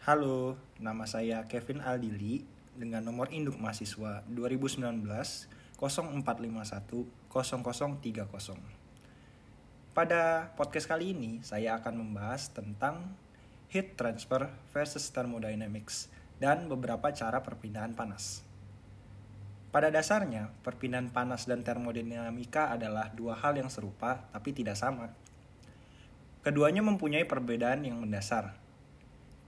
Halo, nama saya Kevin Aldili dengan nomor induk mahasiswa 2019 0451 0030. Pada podcast kali ini, saya akan membahas tentang heat transfer versus thermodynamics dan beberapa cara perpindahan panas. Pada dasarnya, perpindahan panas dan termodinamika adalah dua hal yang serupa tapi tidak sama. Keduanya mempunyai perbedaan yang mendasar.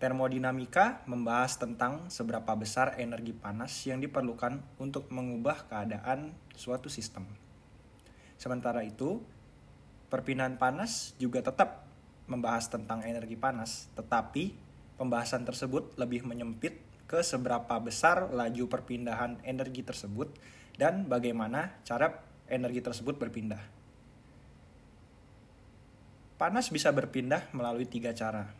Termodinamika membahas tentang seberapa besar energi panas yang diperlukan untuk mengubah keadaan suatu sistem. Sementara itu, perpindahan panas juga tetap membahas tentang energi panas, tetapi pembahasan tersebut lebih menyempit ke seberapa besar laju perpindahan energi tersebut dan bagaimana cara energi tersebut berpindah. Panas bisa berpindah melalui tiga cara.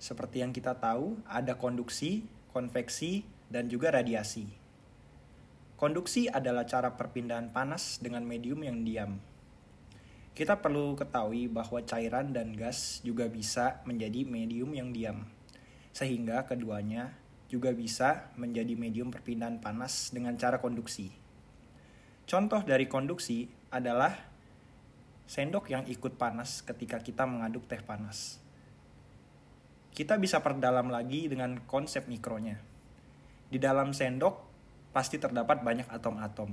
Seperti yang kita tahu, ada konduksi, konveksi, dan juga radiasi. Konduksi adalah cara perpindahan panas dengan medium yang diam, kita perlu ketahui bahwa cairan dan gas juga bisa menjadi medium yang diam, sehingga keduanya juga bisa menjadi medium perpindahan panas dengan cara konduksi. Contoh dari konduksi adalah sendok yang ikut panas ketika kita mengaduk teh panas. Kita bisa perdalam lagi dengan konsep mikronya. Di dalam sendok pasti terdapat banyak atom-atom.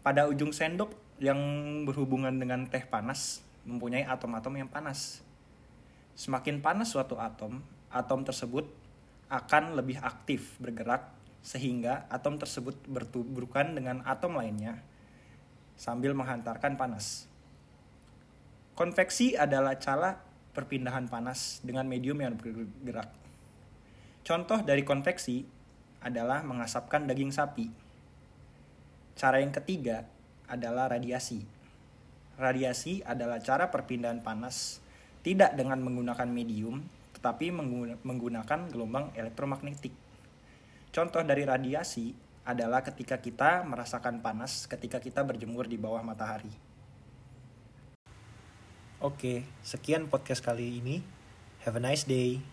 Pada ujung sendok yang berhubungan dengan teh panas mempunyai atom-atom yang panas. Semakin panas suatu atom, atom tersebut akan lebih aktif bergerak sehingga atom tersebut bertuburkan dengan atom lainnya sambil menghantarkan panas. Konveksi adalah cara perpindahan panas dengan medium yang bergerak. Contoh dari konveksi adalah mengasapkan daging sapi. Cara yang ketiga adalah radiasi. Radiasi adalah cara perpindahan panas tidak dengan menggunakan medium, tetapi menggunakan gelombang elektromagnetik. Contoh dari radiasi adalah ketika kita merasakan panas ketika kita berjemur di bawah matahari. Oke, sekian podcast kali ini. Have a nice day.